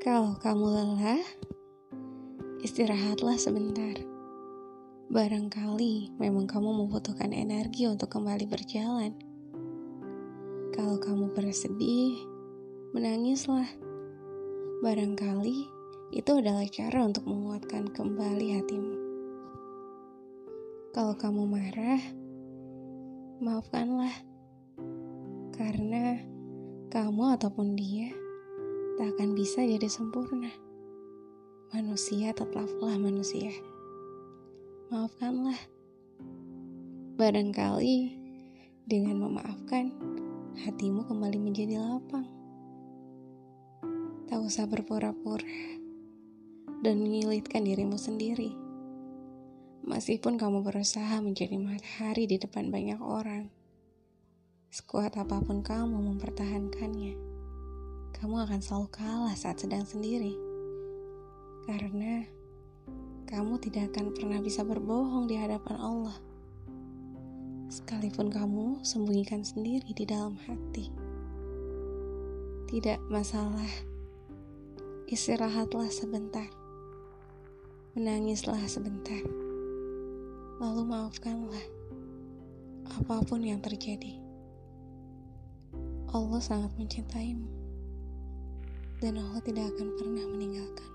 Kalau kamu lelah, istirahatlah sebentar. Barangkali memang kamu membutuhkan energi untuk kembali berjalan. Kalau kamu bersedih, menangislah. Barangkali itu adalah cara untuk menguatkan kembali hatimu. Kalau kamu marah, maafkanlah. Karena kamu ataupun dia tak akan bisa jadi sempurna. Manusia tetaplah manusia. Maafkanlah. Barangkali dengan memaafkan, hatimu kembali menjadi lapang. Tak usah berpura-pura dan menyulitkan dirimu sendiri. Meskipun kamu berusaha menjadi matahari di depan banyak orang, sekuat apa pun kamu mempertahankannya kamu akan selalu kalah saat sedang sendiri. Karena kamu tidak akan pernah bisa berbohong di hadapan Allah. Sekalipun kamu sembunyikan sendiri di dalam hati. Tidak masalah. Istirahatlah sebentar. Menangislah sebentar. Lalu maafkanlah apa pun yang terjadi. Allah sangat mencintaimu dan Allah tidak akan pernah meninggalkan.